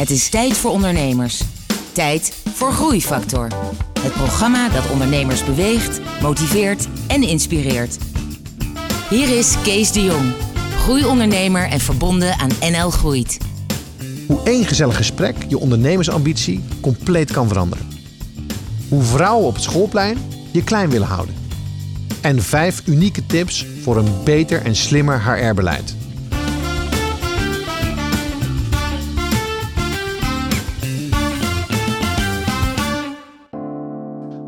Het is tijd voor ondernemers. Tijd voor Groeifactor. Het programma dat ondernemers beweegt, motiveert en inspireert. Hier is Kees de Jong, groeiondernemer en verbonden aan NL Groeit. Hoe één gezellig gesprek je ondernemersambitie compleet kan veranderen. Hoe vrouwen op het schoolplein je klein willen houden. En vijf unieke tips voor een beter en slimmer HR-beleid.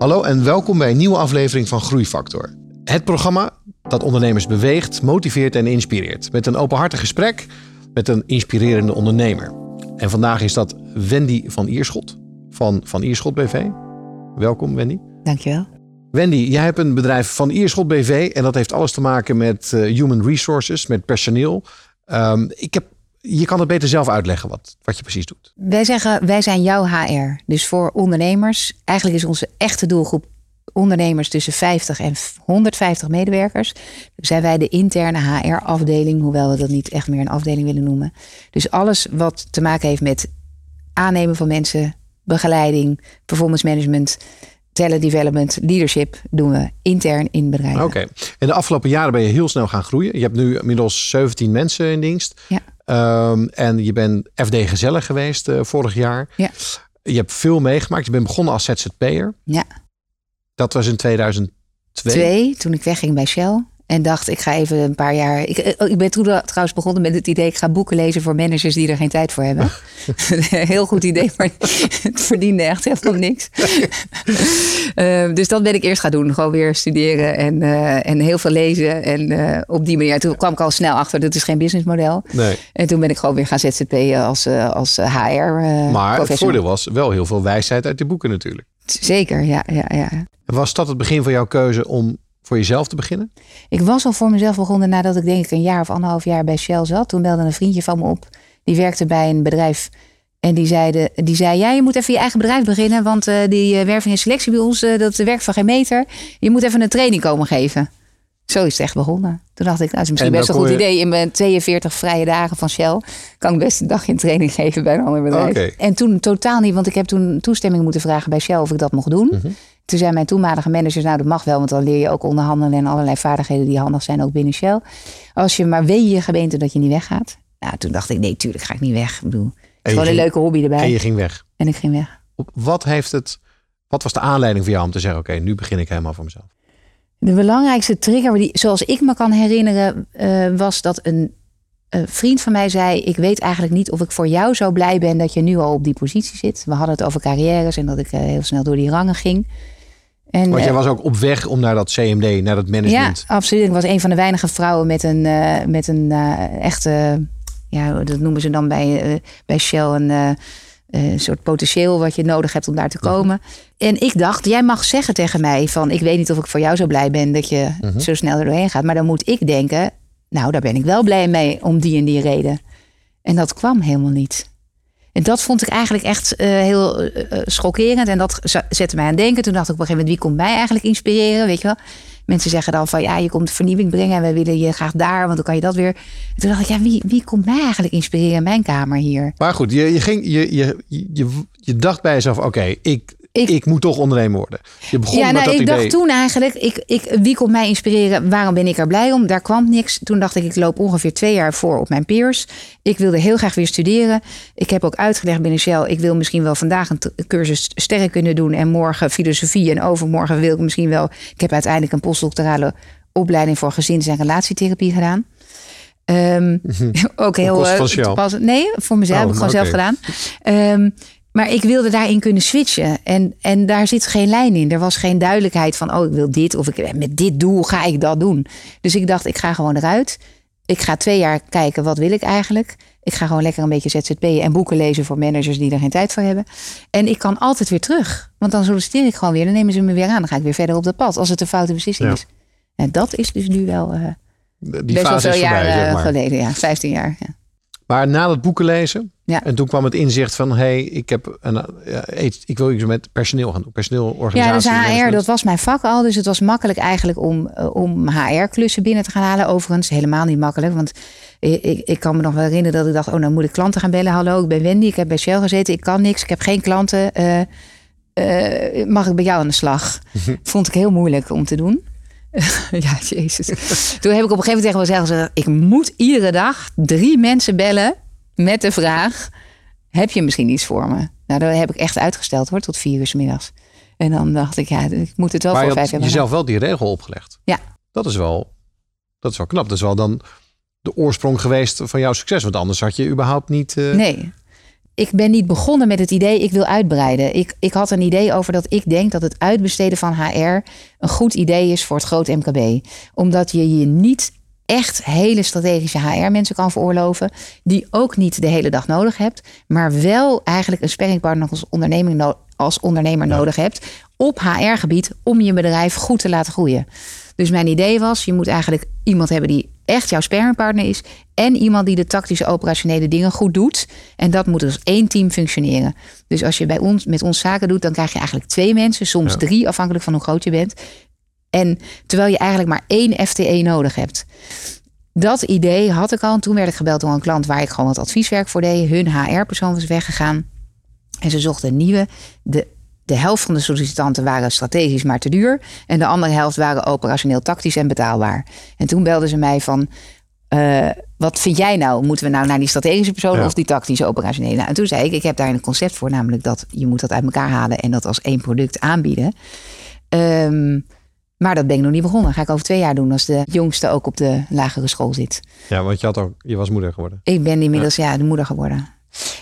Hallo en welkom bij een nieuwe aflevering van Groeifactor. Het programma dat ondernemers beweegt, motiveert en inspireert. Met een openhartig gesprek met een inspirerende ondernemer. En vandaag is dat Wendy van Ierschot van Van Ierschot BV. Welkom Wendy. Dankjewel. Wendy, jij hebt een bedrijf van Ierschot BV en dat heeft alles te maken met uh, human resources, met personeel. Um, ik heb, je kan het beter zelf uitleggen wat, wat je precies doet. Wij zeggen, wij zijn jouw HR. Dus voor ondernemers, eigenlijk is onze echte doelgroep ondernemers tussen 50 en 150 medewerkers. Dus zijn wij de interne HR-afdeling, hoewel we dat niet echt meer een afdeling willen noemen. Dus alles wat te maken heeft met aannemen van mensen, begeleiding, performance management, talent development, leadership doen we intern in bedrijven. Oké. In de afgelopen jaren ben je heel snel gaan groeien. Je hebt nu inmiddels 17 mensen in dienst. Ja. Um, en je bent FD gezellig geweest uh, vorig jaar. Ja. Je hebt veel meegemaakt. Je bent begonnen als ZZP'er. Ja. Dat was in 2002. Twee, toen ik wegging bij Shell. En dacht, ik ga even een paar jaar. Ik, ik ben toen trouwens begonnen met het idee, ik ga boeken lezen voor managers die er geen tijd voor hebben. Heel goed idee, maar het verdiende echt helemaal niks. uh, dus dat ben ik eerst gaan doen. Gewoon weer studeren en, uh, en heel veel lezen. En uh, op die manier, toen kwam ik al snel achter, dat is geen businessmodel. Nee. En toen ben ik gewoon weer gaan ZZP'en als, als HR. maar het voordeel was wel heel veel wijsheid uit die boeken natuurlijk. Zeker, ja. ja, ja. Was dat het begin van jouw keuze om voor jezelf te beginnen? Ik was al voor mezelf begonnen nadat ik denk ik een jaar of anderhalf jaar bij Shell zat. Toen belde een vriendje van me op. Die werkte bij een bedrijf. En die, zeide, die zei, ja, je moet even je eigen bedrijf beginnen. Want uh, die uh, werving en selectie bij ons, uh, dat werkt van geen meter. Je moet even een training komen geven. Zo is het echt begonnen. Toen dacht ik, nou, dat is misschien best een goed je... idee. In mijn 42 vrije dagen van Shell kan ik best een dagje een training geven bij een ander bedrijf. Okay. En toen totaal niet, want ik heb toen toestemming moeten vragen bij Shell of ik dat mocht doen. Mhm. Toen zei mijn toenmalige managers, nou dat mag wel, want dan leer je ook onderhandelen en allerlei vaardigheden die handig zijn ook binnen Shell. Als je maar weet je gemeente dat je niet weggaat. Nou, toen dacht ik, nee, tuurlijk ga ik niet weg. Ik bedoel, het is gewoon een leuke hobby erbij. En je ging weg. En ik ging weg. Wat heeft het, wat was de aanleiding voor jou om te zeggen, oké, okay, nu begin ik helemaal voor mezelf? De belangrijkste trigger, die, zoals ik me kan herinneren, uh, was dat een, een vriend van mij zei: Ik weet eigenlijk niet of ik voor jou zo blij ben dat je nu al op die positie zit. We hadden het over carrières en dat ik uh, heel snel door die rangen ging. En, Want jij uh, was ook op weg om naar dat CMD, naar dat management. Ja, absoluut. Ik was een van de weinige vrouwen met een, uh, met een uh, echte, ja, dat noemen ze dan bij, bij Shell een soort potentieel wat je nodig hebt om daar te komen. En ik dacht, jij mag zeggen tegen mij van... ik weet niet of ik voor jou zo blij ben dat je Mhm. zo snel er doorheen gaat. Maar dan moet ik denken, nou, daar ben ik wel blij mee om die en die reden. En dat kwam helemaal niet. En dat vond ik eigenlijk echt uh, heel uh, schokkerend. En dat zette mij aan denken. Toen dacht ik op een gegeven moment, wie komt mij eigenlijk inspireren? Weet je wel? Mensen zeggen dan van, ja, je komt vernieuwing brengen... en we willen je graag daar, want dan kan je dat weer. En toen dacht ik, ja, wie, wie komt mij eigenlijk inspireren in mijn kamer hier? Maar goed, je, je, ging, je, je, je, je dacht bij jezelf, oké, ik, ik, ik, moet toch ondernemer worden. Je begon ja, met nou, dat ik idee. dacht toen eigenlijk, ik, ik, wie komt mij inspireren? Waarom ben ik er blij om? Daar kwam niks. Toen dacht ik, ik loop ongeveer twee jaar voor op mijn peers. Ik wilde heel graag weer studeren. Ik heb ook uitgelegd binnen Shell, ik wil misschien wel vandaag een cursus sterren kunnen doen en morgen filosofie en overmorgen wil ik misschien wel. Ik heb uiteindelijk een postdoctorale opleiding voor gezins- en relatietherapie gedaan. Um, ook heel uh, toepassend. Nee, voor mezelf oh, heb ik gewoon okay. zelf gedaan. Um, maar ik wilde daarin kunnen switchen. En, en daar zit geen lijn in. Er was geen duidelijkheid van, oh, ik wil dit. Of ik, met dit doel ga ik dat doen. Dus ik dacht, ik ga gewoon eruit. Ik ga twee jaar kijken, wat wil ik eigenlijk? Ik ga gewoon lekker een beetje ZZP'en en boeken lezen voor managers die er geen tijd voor hebben. En ik kan altijd weer terug. Want dan solliciteer ik gewoon weer. Dan nemen ze me weer aan. Dan ga ik weer verder op dat pad. Als het een foute beslissing Ja. is. En dat is dus nu wel uh, Die best wel fase veel voorbij, jaar zeg uh, maar. geleden. Ja, 15 jaar. Ja. Maar na dat boeken lezen, ja. en toen kwam het inzicht van... hé, hey, ik, heb een, ik wil iets met personeel gaan doen, personeelorganisatie. Ja, dus HR, dat was mijn vak al. Dus het was makkelijk eigenlijk om, eh, om HR-klussen binnen te gaan halen. Overigens helemaal niet makkelijk, want... Ik, ik, kan me nog wel herinneren dat ik dacht: oh, nou moet ik klanten gaan bellen. Hallo, ik ben Wendy, ik heb bij Shell gezeten, ik kan niks, ik heb geen klanten. Uh, mag ik bij jou aan de slag? Vond ik heel moeilijk om te doen. ja, jezus. Toen heb ik op een gegeven moment tegen mezelf gezegd... ik moet iedere dag drie mensen bellen met de vraag... heb je misschien iets voor me? Nou, dat heb ik echt uitgesteld hoor, tot vier uur s middags. En dan dacht ik, ja, ik moet het wel maar voor vijf jaar. Maar jezelf wel die regel opgelegd. Ja. Dat is wel, dat is wel knap. Dat is wel dan de oorsprong geweest van jouw succes. Want anders had je überhaupt niet... Uh... Nee, ik ben niet begonnen met het idee, ik wil uitbreiden. Ik, ik had een idee over dat ik denk dat het uitbesteden van HR een goed idee is voor het groot MKB. Omdat je je niet echt hele strategische HR-mensen kan veroorloven, die ook niet de hele dag nodig hebt, maar wel eigenlijk een sparringpartner als, onderneming als ondernemer nodig hebt op HR-gebied om je bedrijf goed te laten groeien. Dus mijn idee was, je moet eigenlijk iemand hebben die echt jouw sparringpartner is. En iemand die de tactische operationele dingen goed doet. En dat moet als één team functioneren. Dus als je bij ons, met ons zaken doet, dan krijg je eigenlijk twee mensen, soms drie, afhankelijk van hoe groot je bent. En terwijl je eigenlijk maar één FTE nodig hebt. Dat idee had ik al. En toen werd ik gebeld door een klant waar ik gewoon wat advieswerk voor deed. Hun HR-persoon was weggegaan. En ze zochten een nieuwe. De de helft van de sollicitanten waren strategisch maar te duur. En de andere helft waren operationeel tactisch en betaalbaar. En toen belden ze mij van. Uh, wat vind jij nou? Moeten we nou naar die strategische persoon of die tactische operationele? Nou, en toen zei ik, ik heb daar een concept voor, namelijk dat je moet dat uit elkaar halen en dat als één product aanbieden. Um, maar dat ben ik nog niet begonnen. Dat ga ik over twee jaar doen als de jongste ook op de lagere school zit. Ja, want je, had ook, je was moeder geworden. Ik ben inmiddels ja, de moeder geworden.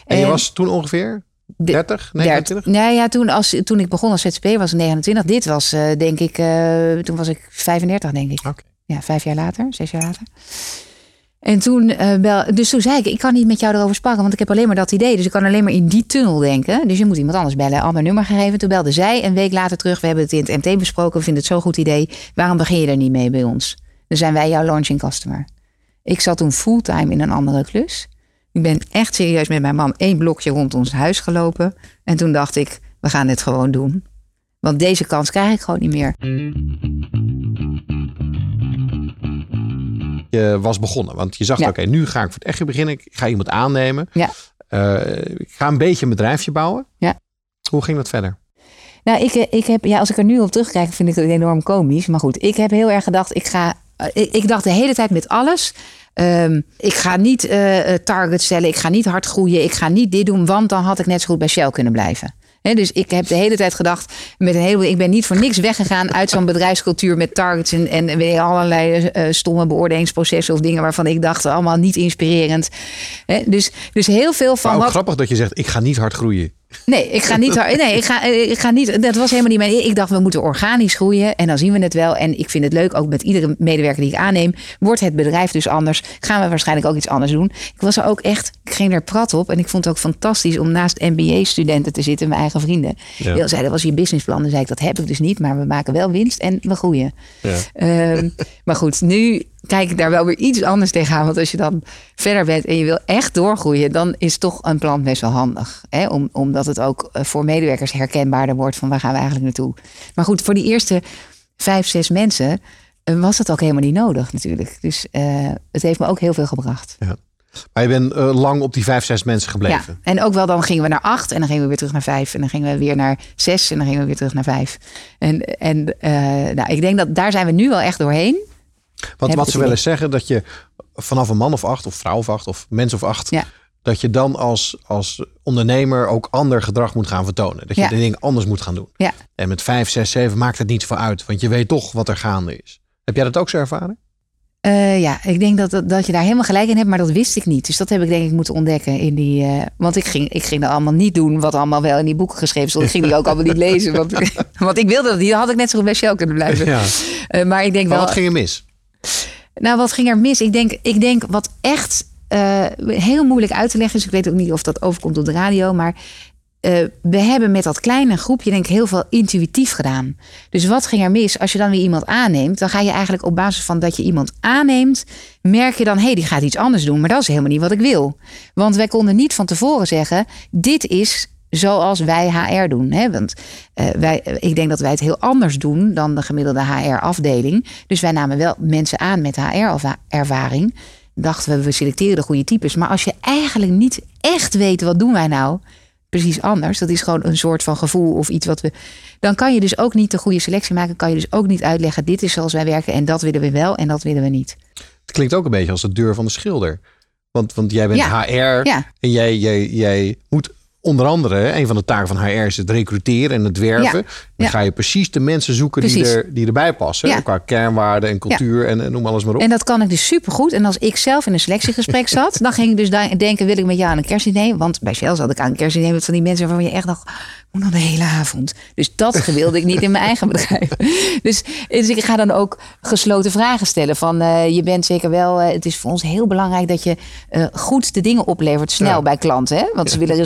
En je was toen ongeveer? 30, 29? Nee, ja, toen, als, toen ik begon als ZZP was 29. Dit was uh, denk ik, uh, toen was ik 35 denk ik. Okay. Ja, vijf jaar later, zes jaar later. En toen, uh, bel, dus toen zei ik, ik kan niet met jou erover sparren, want ik heb alleen maar dat idee. Dus ik kan alleen maar in die tunnel denken. Dus je moet iemand anders bellen. Al mijn nummer gegeven. Toen belde zij een week later terug. We hebben het in het MT besproken. We vinden het zo'n goed idee. Waarom begin je er niet mee bij ons? Dan zijn wij jouw launching customer. Ik zat toen fulltime in een andere klus. Ik ben echt serieus met mijn man één blokje rond ons huis gelopen. En toen dacht ik, we gaan dit gewoon doen. Want deze kans krijg ik gewoon niet meer. Je was begonnen, want je zag, oké, nu ga ik voor het echt beginnen. Ik ga iemand aannemen. Ja. Uh, ik ga een beetje een bedrijfje bouwen. Ja. Hoe ging dat verder? Nou, ik, ik heb, ja, als ik er nu op terugkijk, vind ik het enorm komisch. Maar goed, ik heb heel erg gedacht, ik ga. Eh, ik, ik dacht de hele tijd met alles Um, ik ga niet uh, targets stellen. Ik ga niet hard groeien. Ik ga niet dit doen. Want dan had ik net zo goed bij Shell kunnen blijven. dus ik heb de hele tijd gedacht, met een heleboel, ik ben niet voor niks weggegaan uit zo'n bedrijfscultuur met targets en, en allerlei uh, stomme beoordelingsprocessen of dingen waarvan ik dacht, allemaal niet inspirerend. dus, dus heel veel van. Maar wat... grappig dat je zegt, ik ga niet hard groeien. Nee, ik ga niet. Nee, ik ga, ik ga niet. Dat was helemaal niet mijn. Ik dacht, we moeten organisch groeien. En dan zien we het wel. En ik vind het leuk, ook met iedere medewerker die ik aanneem. Wordt het bedrijf dus anders? Gaan we waarschijnlijk ook iets anders doen? Ik was er ook echt. Ik ging er prat op. En ik vond het ook fantastisch om naast MBA-studenten te zitten, mijn eigen vrienden. Ja. Die zeiden, dat was je businessplan. Dan zei ik, dat heb ik dus niet. Maar we maken wel winst en we groeien. Ja. Ehm, maar goed, nu kijk ik daar wel weer iets anders tegenaan. Want als je dan verder bent en je wil echt doorgroeien, dan is toch een plan best wel handig. Hè? Om, omdat het ook eh, voor medewerkers herkenbaarder wordt van waar gaan we eigenlijk naartoe. Maar goed, voor die eerste vijf, zes mensen eh, was het ook helemaal niet nodig natuurlijk. Dus uh, het heeft me ook heel veel gebracht. Ja. Maar je bent lang op die vijf, zes mensen gebleven. Ja, en ook wel dan gingen we naar acht en dan gingen we weer terug naar vijf. En dan gingen we weer naar zes en dan gingen we weer terug naar vijf. En, en nou, ik denk dat daar zijn we nu wel echt doorheen. Want wat ze willen zeggen, dat je vanaf een man of acht, of vrouw of acht, of mens of acht, dat je dan als, als ondernemer ook ander gedrag moet gaan vertonen. Dat je de dingen anders moet gaan doen. Ja. En met vijf, zes, zeven maakt het niet voor uit, want je weet toch wat er gaande is. Heb jij dat ook zo ervaren? Uh, ja, ik denk dat, dat, je daar helemaal gelijk in hebt, maar dat wist ik niet. Dus dat heb ik denk ik moeten ontdekken in die. Uh, want ik ging, ik ging er allemaal niet doen wat allemaal wel in die boeken geschreven stond. Ik ging die ook allemaal niet lezen. Want, want ik wilde dat. Dan had ik net zo goed bij Shell kunnen blijven. Ja. Uh, maar ik denk maar wel. Wat ging er mis? Nou, wat ging er mis? Ik denk, ik denk wat echt uh, heel moeilijk uit te leggen is. Ik weet ook niet of dat overkomt op de radio. Maar uh, we hebben met dat kleine groepje denk ik heel veel intuïtief gedaan. Dus wat ging er mis? Als je dan weer iemand aanneemt, dan ga je eigenlijk op basis van dat je iemand aanneemt, merk je dan, hé, hey, die gaat iets anders doen. Maar dat is helemaal niet wat ik wil. Want wij konden niet van tevoren zeggen, dit is zoals wij HR doen. Hè? Want uh, wij, ik denk dat wij het heel anders doen dan de gemiddelde HR-afdeling. Dus wij namen wel mensen aan met HR-ervaring. Dachten we, we selecteren de goede types. Maar als je eigenlijk niet echt weet, wat doen wij nou? Precies anders. Dat is gewoon een soort van gevoel of iets wat we. Dan kan je dus ook niet de goede selectie maken. Kan je dus ook niet uitleggen: dit is zoals wij werken en dat willen we wel en dat willen we niet. Het klinkt ook een beetje als de deur van de schilder. Want, want jij bent HR ja. en jij, jij, jij moet onder andere, een van de taken van HR is het recruteren en het werven. Dan ga je precies de mensen zoeken die, er, die erbij passen. Qua kernwaarden en cultuur en, en, noem alles maar op. En dat kan ik dus supergoed. En als ik zelf in een selectiegesprek zat, dan ging ik dus denken, wil ik met jou aan een kerstdiner? Want bij Shell zat ik aan een kerstdiner met van die mensen waarvan je echt dacht, moet nog de hele avond. Dus dat wilde ik niet in mijn eigen bedrijf. Dus, dus ik ga dan ook gesloten vragen stellen. Van uh, je bent zeker wel. Uh, het is voor ons heel belangrijk dat je uh, goed de dingen oplevert snel bij klanten. Hè? Want ze willen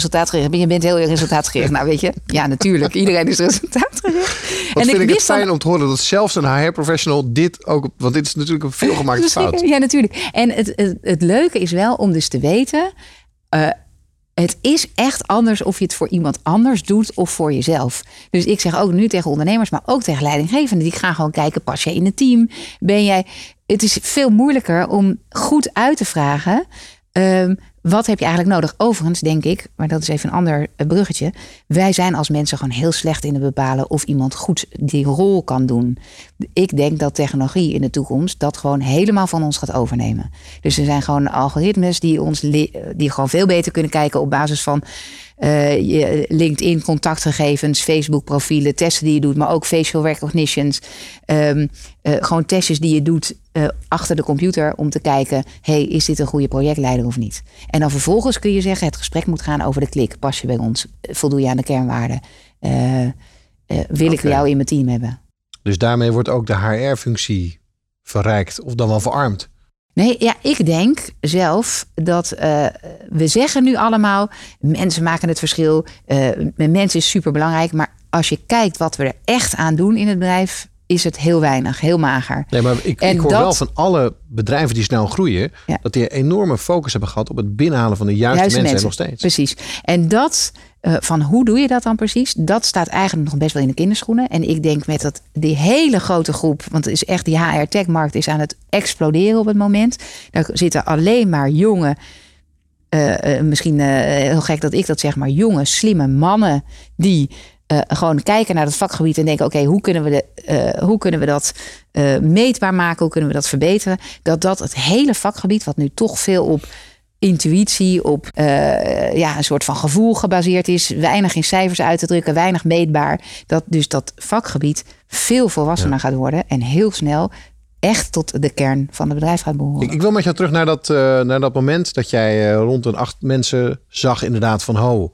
Je bent heel resultaatgericht. Nou, weet je, ja, natuurlijk. Iedereen is resultaatgericht. Wat en vind ik, ik het fijn om te horen dat zelfs een HR-professional dit ook. Want dit is natuurlijk een veelgemaakte fout. Ja, natuurlijk. En het, het, het leuke is wel om dus te weten het is echt anders of je het voor iemand anders doet of voor jezelf. Dus ik zeg ook nu tegen ondernemers, maar ook tegen leidinggevenden. Die gaan gewoon kijken, pas je in het team? Ben jij... Het is veel moeilijker om goed uit te vragen... Um, wat heb je eigenlijk nodig? Overigens denk ik, maar dat is even een ander eh, bruggetje. Wij zijn als mensen gewoon heel slecht in het bepalen of iemand goed die rol kan doen. Ik denk dat technologie in de toekomst dat gewoon helemaal van ons gaat overnemen. Dus er zijn gewoon algoritmes die ons die gewoon veel beter kunnen kijken op basis van je LinkedIn contactgegevens, Facebook profielen, testen die je doet, maar ook facial recognitions. Um, uh, gewoon testjes die je doet uh, achter de computer om te kijken, hey, is dit een goede projectleider of niet? En dan vervolgens kun je zeggen, het gesprek moet gaan over de klik. Pas je bij ons? Voldoe je aan de kernwaarden? wil ik jou in mijn team hebben? Dus daarmee wordt ook de HR-functie verrijkt of dan wel verarmd? Nee, ja, ik denk zelf dat uh, we zeggen nu allemaal: mensen maken het verschil. Uh, mensen is super belangrijk. Maar als je kijkt wat we er echt aan doen in het bedrijf, is het heel weinig, heel mager. Nee, maar ik, ik hoor wel van alle bedrijven die snel groeien, dat die een enorme focus hebben gehad op het binnenhalen van de juiste, juiste mensen, mensen. nog steeds. Precies. En dat uh, van hoe doe je dat dan precies? Dat staat eigenlijk nog best wel in de kinderschoenen. En ik denk met dat die hele grote groep, want het is echt die HR-tech-markt is aan het exploderen op het moment. Daar zitten alleen maar jonge, uh, uh, misschien heel gek dat ik dat zeg, maar jonge, slimme mannen die gewoon kijken naar het vakgebied en denken: oké, hoe kunnen we de, hoe kunnen we dat meetbaar maken? Hoe kunnen we dat verbeteren? Dat dat het hele vakgebied, wat nu toch veel op intuïtie, op uh, ja, een soort van gevoel gebaseerd is. Weinig in cijfers uit te drukken, weinig meetbaar. Dat dus dat vakgebied veel volwassener gaat worden en heel snel echt tot de kern van het bedrijf gaat behoren. Ik, ik wil met jou terug naar dat, uh, naar dat moment dat jij uh, rond een acht mensen zag inderdaad van ho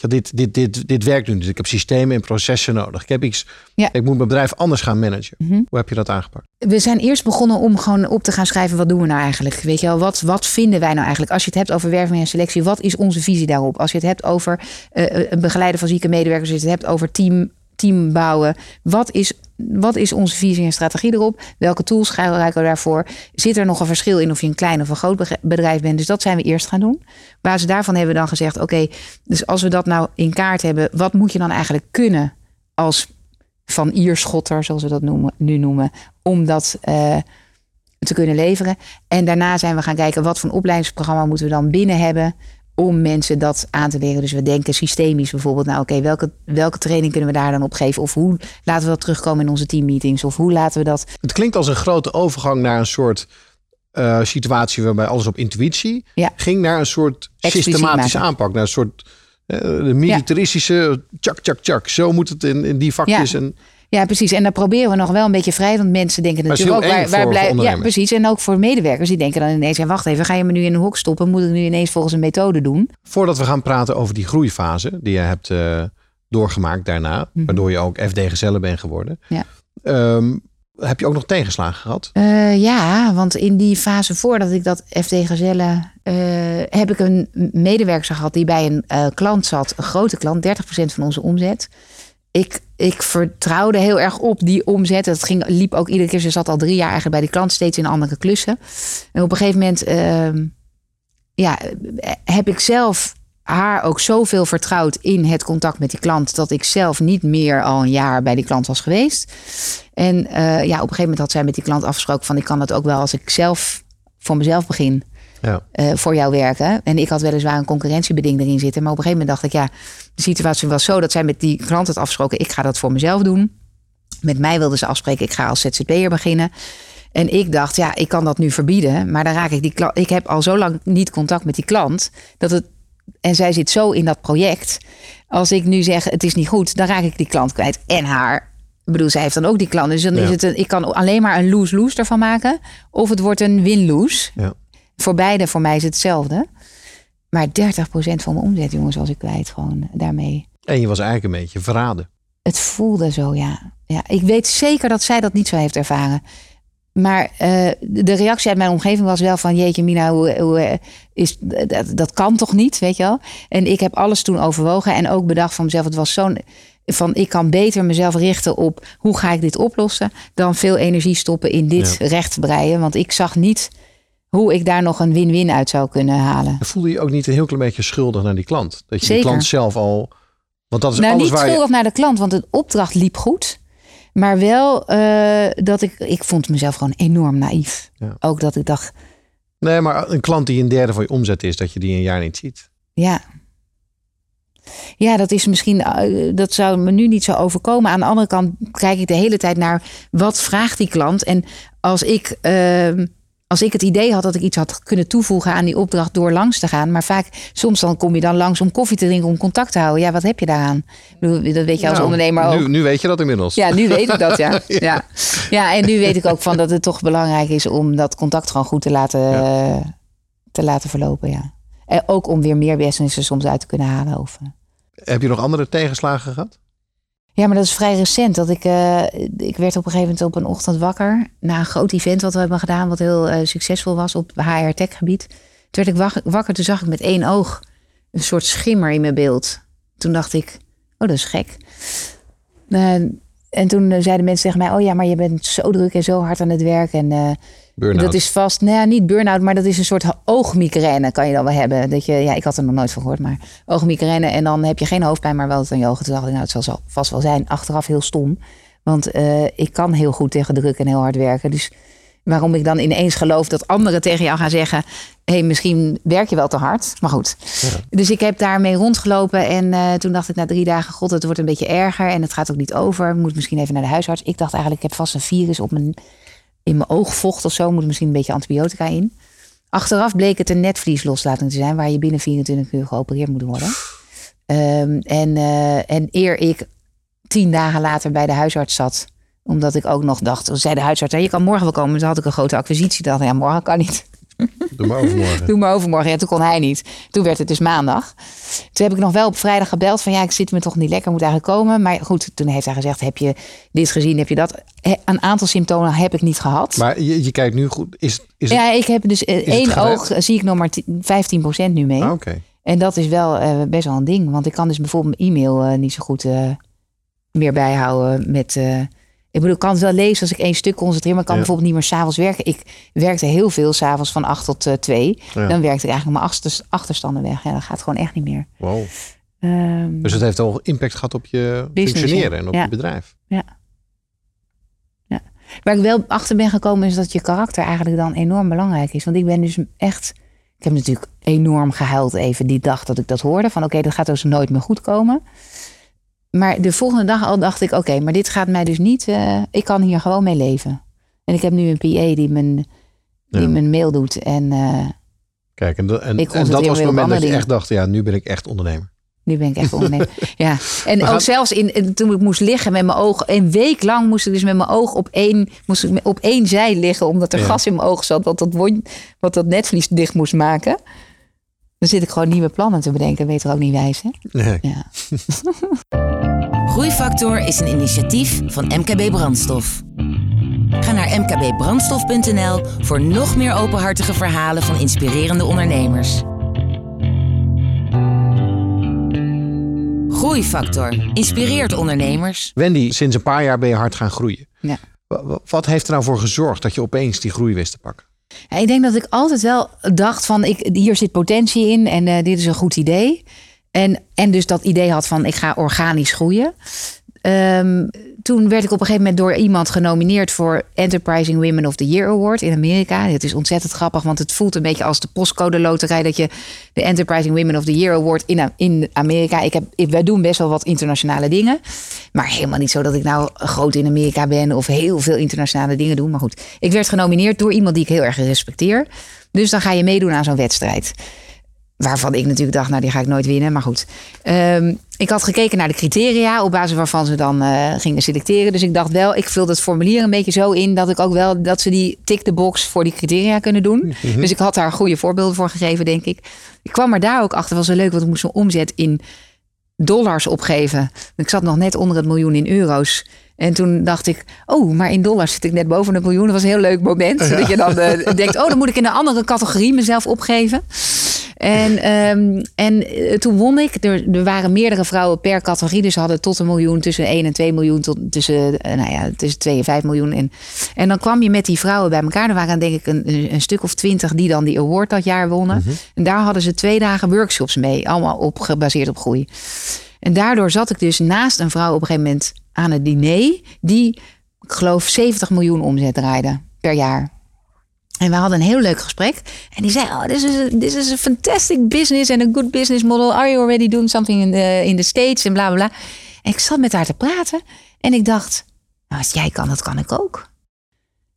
ja, dit, dit, dit, dit werkt nu niet. Ik heb systemen en processen nodig. Ik heb iets. Ja. Ik moet mijn bedrijf anders gaan managen. Mhm. Hoe heb je dat aangepakt? We zijn eerst begonnen om gewoon op te gaan schrijven. Wat doen we nou eigenlijk? Weet je wel, wat, wat vinden wij nou eigenlijk? Als je het hebt over werving en selectie, wat is onze visie daarop? Als je het hebt over uh, begeleiden van zieke medewerkers, als je het hebt over team team bouwen. Wat is, wat is onze visie en strategie erop? Welke tools gebruiken we daarvoor? Zit er nog een verschil in of je een klein of een groot bedrijf bent? Dus dat zijn we eerst gaan doen. Op basis daarvan hebben dan gezegd: oké, dus als we dat nou in kaart hebben, wat moet je dan eigenlijk kunnen als van Ierschotter, zoals we dat noemen, nu noemen, om dat uh, te kunnen leveren? En daarna zijn we gaan kijken wat voor een opleidingsprogramma moeten we dan binnen hebben om mensen dat aan te leren. Dus we denken systemisch bijvoorbeeld, nou oké, welke, welke training kunnen we daar dan op geven? Of hoe laten we dat terugkomen in onze teammeetings? Of hoe laten we dat... Het klinkt als een grote overgang naar een soort uh, situatie waarbij alles op intuïtie ja. ging naar een soort systematische aanpak. Naar een soort uh, de militaristische tjak, tjak, tjak. Zo moet het in, in die vakjes. En ja, precies. En dan proberen we nog wel een beetje vrij. Want mensen denken natuurlijk ook waar, waar blijven. Ja, precies. En ook voor medewerkers die denken dan ineens: ja, wacht even, ga je me nu in een hok stoppen? Moet ik nu ineens volgens een methode doen? Voordat we gaan praten over die groeifase die je hebt uh, doorgemaakt daarna, mhm. waardoor je ook FD gezellen bent geworden. Ja. Um, heb je ook nog tegenslagen gehad? Uh, ja, want in die fase voordat ik dat FD Gezellen heb ik een medewerker gehad die bij een uh, klant zat, een grote klant, 30% van onze omzet. Ik, ik vertrouwde heel erg op die omzet. Dat ging, liep ook iedere keer. Ze zat al drie jaar eigenlijk bij die klant, steeds in andere klussen. En op een gegeven moment uh, ja, heb ik zelf haar ook zoveel vertrouwd in het contact met die klant. dat ik zelf niet meer al een jaar bij die klant was geweest. En uh, ja, op een gegeven moment had zij met die klant afgesproken: van ik kan het ook wel als ik zelf voor mezelf begin ja. Uh, voor jou werken. En ik had weliswaar een concurrentiebeding erin zitten. Maar op een gegeven moment dacht ik, ja, de situatie was zo dat zij met die klant had afgesproken, ik ga dat voor mezelf doen. Met mij wilden ze afspreken, ik ga als ZZP'er beginnen. En ik dacht, ja, ik kan dat nu verbieden. Maar dan raak ik die klant. Ik heb al zo lang niet contact met die klant. Dat het. En zij zit zo in dat project. Als ik nu zeg, het is niet goed, dan raak ik die klant kwijt. En haar. Ik bedoel, zij heeft dan ook die klant. Dus dan is het een, ik kan alleen maar een lose-lose ervan maken. Of het wordt een win-lose. Ja. Voor beide, voor mij is het hetzelfde. Maar 30% van mijn omzet, jongens, was ik kwijt gewoon daarmee. En je was eigenlijk een beetje verraden. Het voelde zo, ja. ja. Ik weet zeker dat zij dat niet zo heeft ervaren. Maar uh, de reactie uit mijn omgeving was wel van... jeetje Mina, hoe, hoe eh, is, dat, dat kan toch niet, weet je wel? En ik heb alles toen overwogen en ook bedacht van mezelf... het was zo'n van ik kan beter mezelf richten op hoe ga ik dit oplossen... dan veel energie stoppen in dit ja. recht breien. Want ik zag niet hoe ik daar nog een win-win uit zou kunnen halen. Voelde je ook niet een heel klein beetje schuldig naar die klant? Dat je Zeker. die klant zelf al... Want dat is nou, alles niet waar schuldig je... naar de klant, want de opdracht liep goed. Maar wel uh, dat ik... Ik vond mezelf gewoon enorm naïef. Ja. Ook dat ik dacht... Nee, maar een klant die een derde van je omzet is... dat je die een jaar niet ziet. Ja. Ja, dat is misschien, uh, dat zou me nu niet zo overkomen. Aan de andere kant kijk ik de hele tijd naar wat vraagt die klant. En als ik uh, als ik het idee had dat ik iets had kunnen toevoegen aan die opdracht door langs te gaan. Maar vaak, soms dan kom je dan langs om koffie te drinken, om contact te houden. Ja, wat heb je daaraan? Dat weet je als nou, ondernemer ook. Nu, nu, weet je dat inmiddels. Ja, nu weet ik dat, ja. ja. ja. en nu weet ik ook van dat het toch belangrijk is om dat contact gewoon goed te laten, ja. te laten verlopen, ja. En ook om weer meer businessen soms uit te kunnen halen. Of, heb je nog andere tegenslagen gehad? Ja, maar dat is vrij recent. Dat ik, uh, ik werd op een gegeven moment op een ochtend wakker. Na een groot event wat we hebben gedaan, wat heel uh, succesvol was op HR tech gebied. Toen werd ik wakker, toen zag ik met één oog een soort schimmer in mijn beeld. Toen dacht ik, oh dat is gek. Uh, en toen zeiden mensen tegen mij, oh ja, maar je bent zo druk en zo hard aan het werk. En dat is vast, nou ja, niet burn-out, maar dat is een soort oogmigraine kan je dan wel hebben. Dat je, ja, ik had er nog nooit van gehoord, maar oogmigraine. En dan heb je geen hoofdpijn, maar wel het aan je ogen. Toen dacht ik, nou, het zal vast wel zijn. Achteraf heel stom. Want uh, ik kan heel goed tegen druk en heel hard werken. Dus waarom ik dan ineens geloof dat anderen tegen jou gaan zeggen... hé, hey, misschien werk je wel te hard. Maar goed. Ja. Dus ik heb daarmee rondgelopen. En uh, toen dacht ik na drie dagen... god, het wordt een beetje erger en het gaat ook niet over. Ik moet misschien even naar de huisarts. Ik dacht eigenlijk, ik heb vast een virus op mijn in mijn oogvocht of zo. Moet misschien een beetje antibiotica in. Achteraf bleek het een netvliesloslatting te zijn, waar je binnen 24 uur geopereerd moet worden. Um, en, uh, en eer ik tien dagen later bij de huisarts zat, omdat ik ook nog dacht, zei de huisarts, je kan morgen wel komen. Toen had ik een grote acquisitie. Dacht, ja, morgen kan niet. Doe maar overmorgen. Doe maar overmorgen. Ja, toen kon hij niet. Toen werd het dus maandag. Toen heb ik nog wel op vrijdag gebeld van ja, ik zit me toch niet lekker, moet eigenlijk komen. Maar goed, toen heeft hij gezegd, heb je dit gezien, heb je dat? Een aantal symptomen heb ik niet gehad. Maar je, je kijkt nu goed. Is, is ja, ik heb dus eh, één oog, zie ik nog maar 15% nu mee. Ah, Oké. En dat is wel uh, best wel een ding. Want ik kan dus bijvoorbeeld mijn e-mail uh, niet zo goed meer bijhouden met ik bedoel, ik kan het wel lezen als ik één stuk concentreer, maar ik kan bijvoorbeeld niet meer s'avonds werken. Ik werkte heel veel s'avonds van acht tot uh, twee. Dan werkte ik eigenlijk mijn achterstanden weg. Ja, dat gaat gewoon echt niet meer. Wow. Um, dus het heeft al impact gehad op je functioneren en op je bedrijf. Ja. ja. Waar ik wel achter ben gekomen is dat je karakter eigenlijk dan enorm belangrijk is. Want ik ben dus echt... Ik heb natuurlijk enorm gehuild even die dag dat ik dat hoorde. Van oké, dat gaat dus nooit meer goed komen maar de volgende dag al dacht ik: oké, maar dit gaat mij dus niet. Uh, ik kan hier gewoon mee leven. En ik heb nu een PA die mijn, die ja. mijn mail doet. En, uh, Kijk, en, en, en dat was het moment dat je echt dacht: ja, nu ben ik echt ondernemer. Nu ben ik echt ondernemer. ja. En ook zelfs in, toen ik moest liggen met mijn ogen. Een week lang moest ik dus met mijn oog op één, moest ik op één zij liggen. Omdat er ja. gas in mijn ogen zat. Wat dat, wat dat netvlies dicht moest maken. Dan zit ik gewoon nieuwe plannen te bedenken. Weet er ook niet wijs, hè? Nee. Ja. Groeifactor is een initiatief van MKB Brandstof. Ga naar mkbbrandstof.nl voor nog meer openhartige verhalen van inspirerende ondernemers. Groeifactor inspireert ondernemers. Wendy, sinds een paar jaar ben je hard gaan groeien. Ja. Wat heeft er nou voor gezorgd dat je opeens die groei wist te pakken? ik denk dat ik altijd wel dacht van ik, hier zit potentie in en uh, dit is een goed idee. En, en dus dat idee had van ik ga organisch groeien. Um, toen werd ik op een gegeven moment door iemand genomineerd voor Enterprising Women of the Year Award in Amerika. Het is ontzettend grappig, want het voelt een beetje als de postcode loterij dat je de Enterprising Women of the Year Award in, in Amerika. Ik heb, wij doen best wel wat internationale dingen, maar helemaal niet zo dat ik nou groot in Amerika ben of heel veel internationale dingen doe. Maar goed, ik werd genomineerd door iemand die ik heel erg respecteer. Dus dan ga je meedoen aan zo'n wedstrijd. Waarvan ik natuurlijk dacht, nou die ga ik nooit winnen. Maar goed. Ehm, ik had gekeken naar de criteria op basis waarvan ze dan uh, gingen selecteren. Dus ik dacht wel, ik vul het formulier een beetje zo in dat ik ook wel dat ze die tick the box voor die criteria kunnen doen. Mhm. Dus ik had daar goede voorbeelden voor gegeven, denk ik. Ik kwam er daar ook achter, was zo leuk, want ik moest een omzet in dollars opgeven. Ik zat nog net onder het miljoen in euro's. En toen dacht ik, oh, maar in dollars zit ik net boven een miljoen. Dat was een heel leuk moment. Dat je dan uh, denkt, oh, dan moet ik in een andere categorie mezelf opgeven. En, um, en eh, toen won ik. Er, er, waren meerdere vrouwen per categorie. Dus ze hadden tot een miljoen, tussen 1 en 2 miljoen, tot tussen, uh, nou ja, tussen 2 en 5 miljoen. En, en dan kwam je met die vrouwen bij elkaar. Er waren denk ik een, een stuk of twintig die dan die award dat jaar wonnen. Mhm. En daar hadden ze twee dagen workshops mee. Allemaal op, gebaseerd op groei. En daardoor zat ik dus naast een vrouw op een gegeven moment aan het diner. Die, ik geloof, 70 miljoen omzet draaide per jaar. En we hadden een heel leuk gesprek. En die zei: Oh, this is a, this is a fantastic business and a good business model. Are you already doing something in the, in the States? En bla bla. En ik zat met haar te praten. En ik dacht: Nou, als jij kan, dat kan ik ook.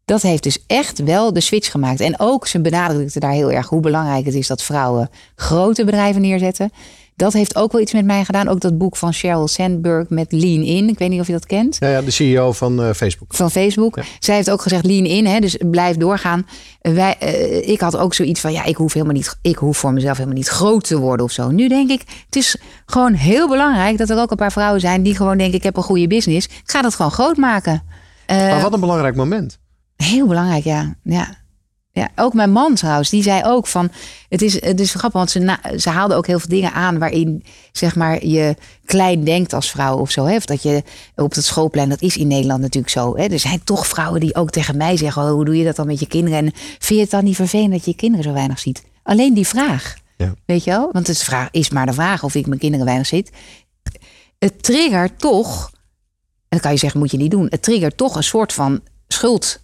Dat heeft dus echt wel de switch gemaakt. En ook, ze benadrukte daar heel erg hoe belangrijk het is dat vrouwen grote bedrijven neerzetten dat heeft ook wel iets met mij gedaan. Ook dat boek van Sheryl Sandberg met Lean In. Ik weet niet of je dat kent. Ja, ja de CEO van uh, Facebook. Van Facebook. Zij heeft ook gezegd Lean In. Hè, dus blijf doorgaan. Wij, uh, ik had ook zoiets van, ja, ik hoef helemaal niet, ik hoef voor mezelf helemaal niet groot te worden of zo. Nu denk ik, het is gewoon heel belangrijk dat er ook een paar vrouwen zijn die gewoon denken, ik heb een goede business. Ik ga dat gewoon groot maken. Uh, maar wat een belangrijk moment. Heel belangrijk, ja. ja. Ja, ook mijn man trouwens, die zei ook van, het is, het is grappig, want ze, ze haalde ook heel veel dingen aan waarin, zeg maar, je klein denkt als vrouw of zo. Hè? Of dat je op het schoolplein, dat is in Nederland natuurlijk zo. Hè? Er zijn toch vrouwen die ook tegen mij zeggen, oh, hoe doe je dat dan met je kinderen? En vind je het dan niet vervelend dat je je kinderen zo weinig ziet? Alleen die vraag, ja. weet je wel? Want het vraag, is maar de vraag of ik mijn kinderen weinig ziet. Het triggert toch, en dan kan je zeggen, moet je niet doen. Het triggert toch een soort van schuld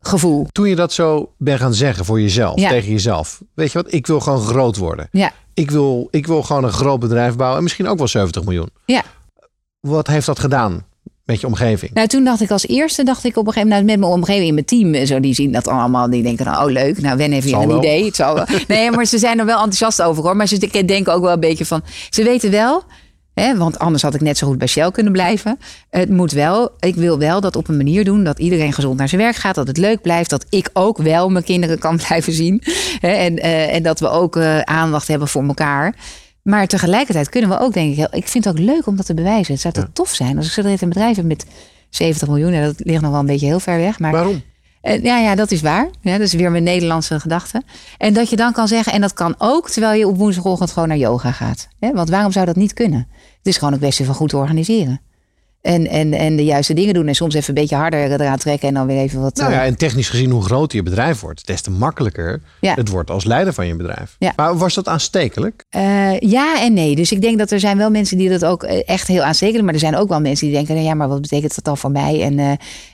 gevoel. Toen je dat zo bent gaan zeggen voor jezelf, tegen jezelf. Weet je wat, ik wil gewoon groot worden. Ja. Ik wil, ik wil gewoon een groot bedrijf bouwen en misschien ook wel 70 miljoen. Ja. Wat heeft dat gedaan met je omgeving? Nou, toen dacht ik als eerste, dacht ik op een gegeven moment met mijn omgeving, in mijn team, zo die zien dat allemaal, die denken dan, oh leuk, nou Wen heeft weer een idee. Het zal wel. Nee, maar ze zijn er wel enthousiast over hoor. Maar ze denken ook wel een beetje van, ze weten wel, want anders had ik net zo goed bij Shell kunnen blijven. Het moet wel, ik wil wel dat op een manier doen dat iedereen gezond naar zijn werk gaat. Dat het leuk blijft. Dat ik ook wel mijn kinderen kan blijven zien. en, uh, en dat we ook uh, aandacht hebben voor elkaar. Maar tegelijkertijd kunnen we ook, denk ik, ik vind het ook leuk om dat te bewijzen. Het zou toch tof zijn als ik zo een bedrijf heb met 70 miljoen. dat ligt nog wel een beetje heel ver weg. Maar Waarom? Uh, ja, ja, dat is waar. Ja, dat is weer mijn Nederlandse gedachte. En dat je dan kan zeggen, en dat kan ook terwijl je op woensdagochtend gewoon naar yoga gaat. Want waarom zou dat niet kunnen? Het is gewoon een kwestie van goed organiseren. En, en, en de juiste dingen doen. En soms even een beetje harder eraan trekken. En dan weer even wat. Nou ja, eh, en technisch gezien, hoe groter je bedrijf wordt, des te makkelijker ja. het wordt als leider van je bedrijf. Ja. Maar was dat aanstekelijk? Uh, ja en nee. Dus ik denk dat er zijn wel mensen die dat ook eh, echt heel aanstekelijk. Maar er zijn ook wel mensen die denken: ja, maar wat betekent dat dan voor mij? En, uh,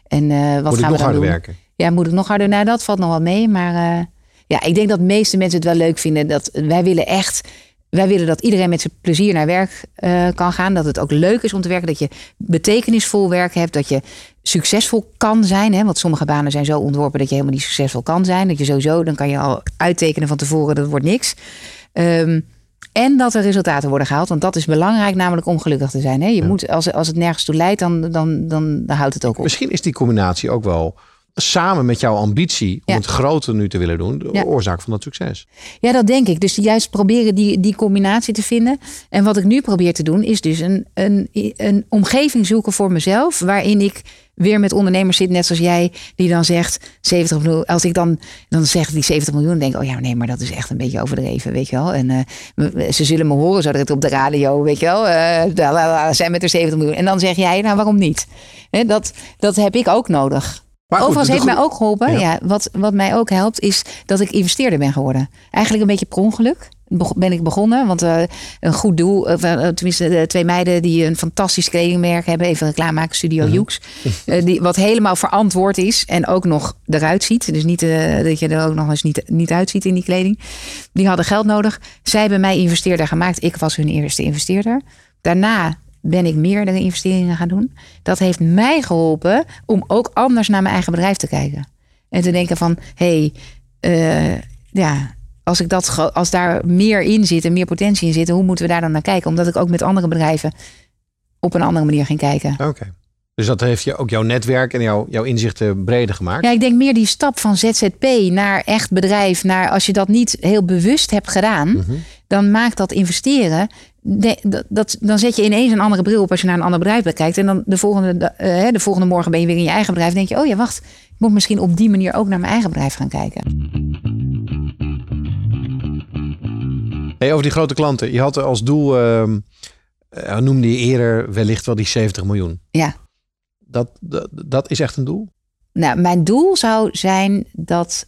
en uh, wat moet gaan ik nog harder doen? werken? Ja, moet ik nog harder? Nou, dat valt nog wel mee. Maar ja, ik denk dat de meeste mensen het wel leuk vinden. Dat wij willen echt wij willen dat iedereen met zijn plezier naar werk uh, kan gaan. Dat het ook leuk is om te werken. Dat je betekenisvol werk hebt. Dat je succesvol kan zijn. Hè? Want sommige banen zijn zo ontworpen dat je helemaal niet succesvol kan zijn. Dat je sowieso, dan kan je al uittekenen van tevoren, dat wordt niks. Um, en dat er resultaten worden gehaald. Want dat is belangrijk, namelijk om gelukkig te zijn. Hè? Je moet, als, als het nergens toe leidt, dan, dan, dan, dan houdt het ook op. Misschien is die combinatie ook wel samen met jouw ambitie om het groter nu te willen doen, de oorzaak van dat succes. Ja, dat denk ik. Dus juist proberen die, die combinatie te vinden. En wat ik nu probeer te doen, is dus een, een, een omgeving zoeken voor mezelf, waarin ik weer met ondernemers zit, net zoals jij, die dan zegt 70 miljoen. Als ik dan, dan zeg die 70 miljoen, denk ik, oh ja, nee, maar dat is echt een beetje overdreven, weet je wel. En uh, ze zullen me horen zo dat op de radio, weet je wel, uh, zijn met er 70 miljoen. En dan zeg jij, nou waarom niet? dat, dat heb ik ook nodig. Overigens heeft mij ook geholpen. Ja. wat, wat mij ook helpt, is dat ik investeerder ben geworden. Eigenlijk een beetje per ongeluk ben ik begonnen. Want uh, een goed doel, uh, tenminste twee meiden die een fantastisch kledingmerk hebben. Even reclame maken, Studio mm die, wat helemaal verantwoord is en ook nog eruit ziet. Dus niet dat je er ook nog eens niet, niet uitziet in die kleding. Die hadden geld nodig. Zij hebben mij investeerder gemaakt. Ik was hun eerste investeerder. Daarna ben ik meerdere investeringen gaan doen. Dat heeft mij geholpen om ook anders naar mijn eigen bedrijf te kijken. En te denken van, hé, hey, ja, als, ik dat, als daar meer in zit en meer potentie in zit, hoe moeten we daar dan naar kijken? Omdat ik ook met andere bedrijven op een andere manier ging kijken. Oké. Dus dat heeft je ook jouw netwerk en jouw, jouw inzichten breder gemaakt? Ja, ik denk meer die stap van ZZP naar echt bedrijf. Naar als je dat niet heel bewust hebt gedaan, mhm. dan maakt dat investeren. dat, dat, dan zet je ineens een andere bril op als je naar een ander bedrijf kijkt. En dan de volgende, uh, de volgende morgen ben je weer in je eigen bedrijf. denk je, oh ja, wacht, ik moet misschien op die manier ook naar mijn eigen bedrijf gaan kijken. Hey, over die grote klanten. Je had als doel, uh, noemde je eerder wellicht wel die 70 miljoen. Ja. Dat, dat, dat is echt een doel? Nou, mijn doel zou zijn dat.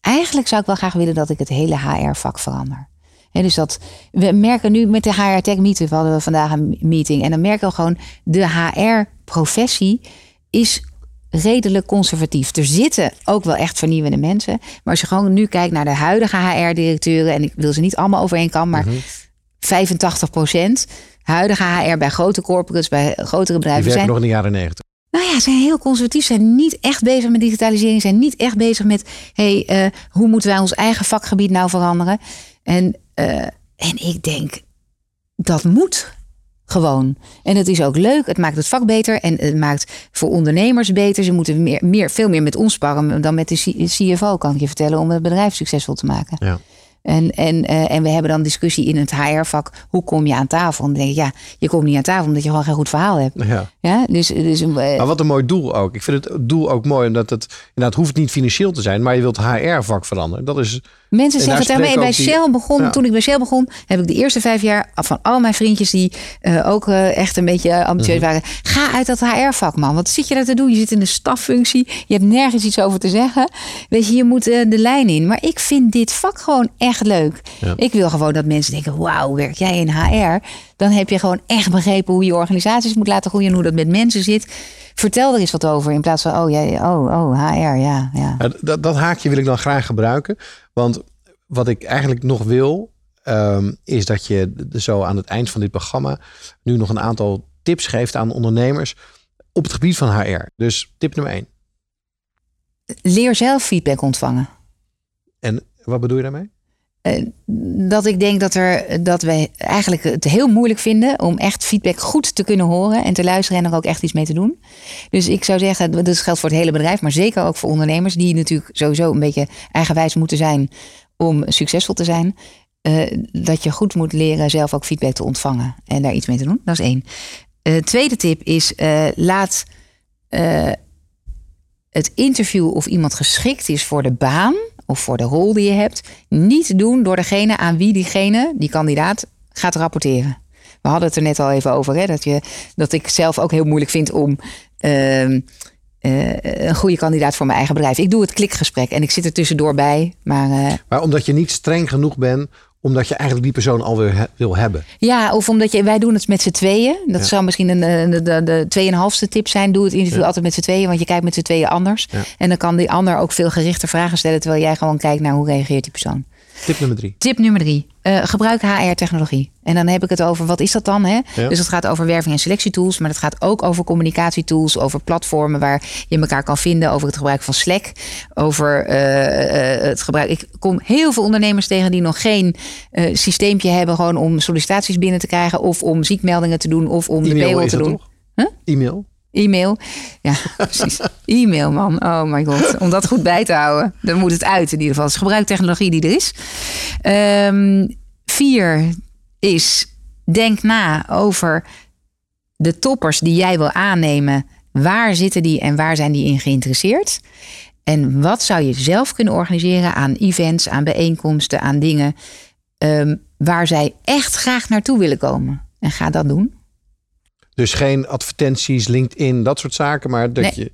Eigenlijk zou ik wel graag willen dat ik het hele HR-vak verander. En dus dat we merken nu met de HR Tech Meeting, we hadden we vandaag een meeting. En dan merken we gewoon, de HR-professie is redelijk conservatief. Er zitten ook wel echt vernieuwende mensen. Maar als je gewoon nu kijkt naar de huidige HR-directeuren, en ik wil ze niet allemaal overeen kan, maar 85 mhm. procent. Huidige HR bij grote corporates, bij grotere bedrijven. Die zijn nog in de jaren 90. Nou ja, zijn heel conservatief, zijn niet echt bezig met digitalisering, zijn niet echt bezig met, hey, uh, hoe moeten wij ons eigen vakgebied nou veranderen? En, uh, en ik denk, dat moet gewoon. En het is ook leuk. Het maakt het vak beter. En het maakt voor ondernemers beter. Ze moeten meer, meer, veel meer met ons sparren dan met de CFO, kan ik je vertellen, om het bedrijf succesvol te maken. Ja. En, en, uh, en we hebben dan discussie in het HR-vak. Hoe kom je aan tafel? En dan denk ik, ja, je komt niet aan tafel omdat je gewoon geen goed verhaal hebt. Ja. ja dus, dus, uh, maar wat een mooi doel ook. Ik vind het doel ook mooi, omdat het inderdaad hoeft niet financieel te zijn, maar je wilt HR-vak veranderen. Dat is Mensen zeggen tegen mij, bij Shell begon, toen ik bij Shell begon, heb ik de eerste vijf jaar van al mijn vriendjes die uh, ook uh, echt een beetje ambitieus mhm. waren, ga uit dat HR-vak man. Wat zit je daar te doen? Je zit in de staffunctie, je hebt nergens iets over te zeggen. Weet je, je moet uh, de lijn in. Maar ik vind dit vak gewoon echt leuk. Ja. Ik wil gewoon dat mensen denken, wauw, werk jij in HR? Dan heb je gewoon echt begrepen hoe je organisaties moet laten groeien en hoe dat met mensen zit. Vertel er eens wat over in plaats van, oh, jij, oh, oh, HR, ja. ja. Dat, dat haakje wil ik dan graag gebruiken. Want wat ik eigenlijk nog wil, ehm, is dat je zo aan het eind van dit programma nu nog een aantal tips geeft aan ondernemers op het gebied van HR. Dus tip nummer één. Leer zelf feedback ontvangen. En wat bedoel je daarmee? Eh, dat ik denk dat, er, dat wij eigenlijk het heel moeilijk vinden om echt feedback goed te kunnen horen en te luisteren en er ook echt iets mee te doen. Dus ik zou zeggen, dat geldt voor het hele bedrijf, maar zeker ook voor ondernemers die natuurlijk sowieso een beetje eigenwijs moeten zijn om succesvol te zijn. Uh, dat je goed moet leren zelf ook feedback te ontvangen en daar iets mee te doen. Dat is één. Uh, tweede tip is laat het interview of iemand geschikt is voor de baan of voor de rol die je hebt, niet doen door degene aan wie diegene, die kandidaat, gaat rapporteren. We hadden het er net al even over, hè, dat, je, dat ik zelf ook heel moeilijk vind om uh, uh, een goede kandidaat voor mijn eigen bedrijf. Ik doe het klikgesprek en ik zit er tussendoor bij. Maar, uh, maar omdat je niet streng genoeg bent omdat je eigenlijk die persoon alweer wil hebben. Ja, of omdat je, wij doen het met z'n tweeën. Dat zou misschien een, de, de, de tweeënhalfste tip zijn. Doe het interview altijd met z'n tweeën, want je kijkt met z'n tweeën anders. En dan kan die ander ook veel gerichter vragen stellen, terwijl jij gewoon kijkt naar hoe reageert die persoon. Tip nummer drie. Tip nummer drie. Uh, gebruik HR-technologie. En dan heb ik het over, wat is dat dan? Hè? Dus het gaat over werving- en selectietools. Maar het gaat ook over communicatietools. Over platformen waar je elkaar kan vinden. Over het gebruik van Slack. Over uh, het gebruik... Ik kom heel veel ondernemers tegen die nog geen systeempje hebben... gewoon om sollicitaties binnen te krijgen. Of om ziekmeldingen te doen. Of om de payroll te doen. Huh? E-mail? E-mail. Ja, precies. E-mail, man. Oh my god. Om dat goed bij te houden. Dan moet het uit in ieder geval. Het is gebruiktechnologie die er is. Um, vier is, denk na over de toppers die jij wil aannemen. Waar zitten die en waar zijn die in geïnteresseerd? En wat zou je zelf kunnen organiseren aan events, aan bijeenkomsten, aan dingen um, waar zij echt graag naartoe willen komen? En ga dat doen. Dus geen advertenties, LinkedIn, dat soort zaken, maar dat je.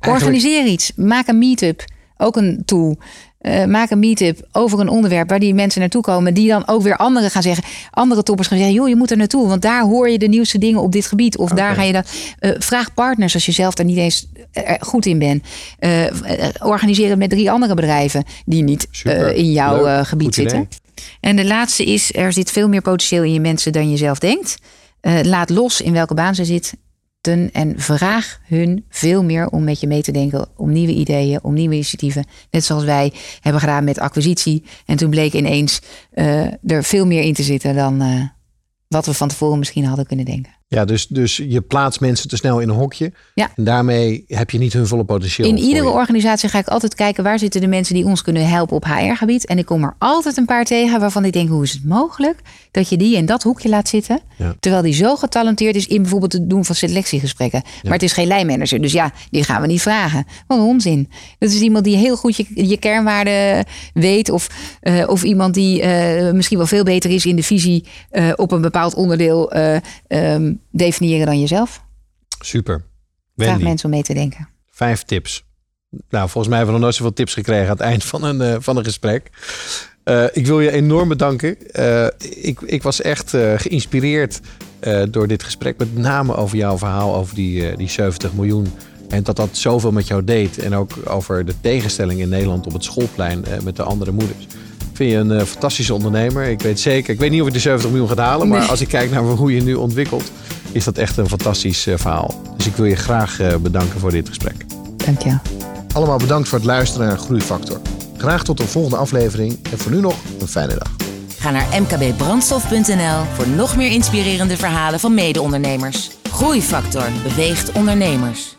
Organiseer iets. Maak een meetup. Ook een tool. Uh, maak een meetup over een onderwerp waar die mensen naartoe komen. Die dan ook weer anderen gaan zeggen. Andere toppers gaan zeggen: joh, je moet er naartoe. Want daar hoor je de nieuwste dingen op dit gebied. Of daar ga je dat. Uh, vraag partners als je zelf daar niet eens uh, goed in bent. organiseer het met drie andere bedrijven die niet in jouw gebied zitten. En de laatste is: er zit veel meer potentieel in je mensen dan je zelf denkt. Laat los in welke baan ze zit en vraag hun veel meer om met je mee te denken, om nieuwe ideeën, om nieuwe initiatieven. Net zoals wij hebben gedaan met acquisitie. En toen bleek ineens uh, er veel meer in te zitten dan uh, wat we van tevoren misschien hadden kunnen denken. Ja, dus, dus je plaatst mensen te snel in een hokje. Ja. En daarmee heb je niet hun volle potentieel. In iedere organisatie ga ik altijd kijken waar zitten de mensen die ons kunnen helpen op HR-gebied. En ik kom er altijd een paar tegen waarvan ik denk: hoe is het mogelijk dat je die in dat hoekje laat zitten? Terwijl die zo getalenteerd is in bijvoorbeeld het doen van selectiegesprekken. Maar het is geen lijnmanager. Dus ja, die gaan we niet vragen. Wat een onzin. Dat is iemand die heel goed je, je kernwaarden weet. Of, uh, of iemand die uh, misschien wel veel beter is in de visie uh, op een bepaald onderdeel. Um, definiëren dan jezelf. Super. Wendy, Vraag mensen om mee te denken. Vijf tips. Nou, volgens mij hebben we nog nooit zoveel tips gekregen aan het eind van een, uh, van een gesprek. Uh, ik wil je enorm bedanken. Uh, ik, ik was echt geïnspireerd door dit gesprek. Met name over jouw verhaal over die, die 70 miljoen. En dat dat zoveel met jou deed. En ook over de tegenstelling in Nederland op het schoolplein met de andere moeders vind je een fantastische ondernemer. Ik weet zeker, ik weet niet of je de 70 miljoen gaat halen, maar als ik kijk naar hoe je nu ontwikkelt, is dat echt een fantastisch uh, verhaal. Dus ik wil je graag uh, bedanken voor dit gesprek. Dank je. Allemaal bedankt voor het luisteren naar Groeifactor. Graag tot de volgende aflevering en voor nu nog een fijne dag. Ga naar mkbbrandstof.nl voor nog meer inspirerende verhalen van mede-ondernemers. Groeifactor beweegt ondernemers.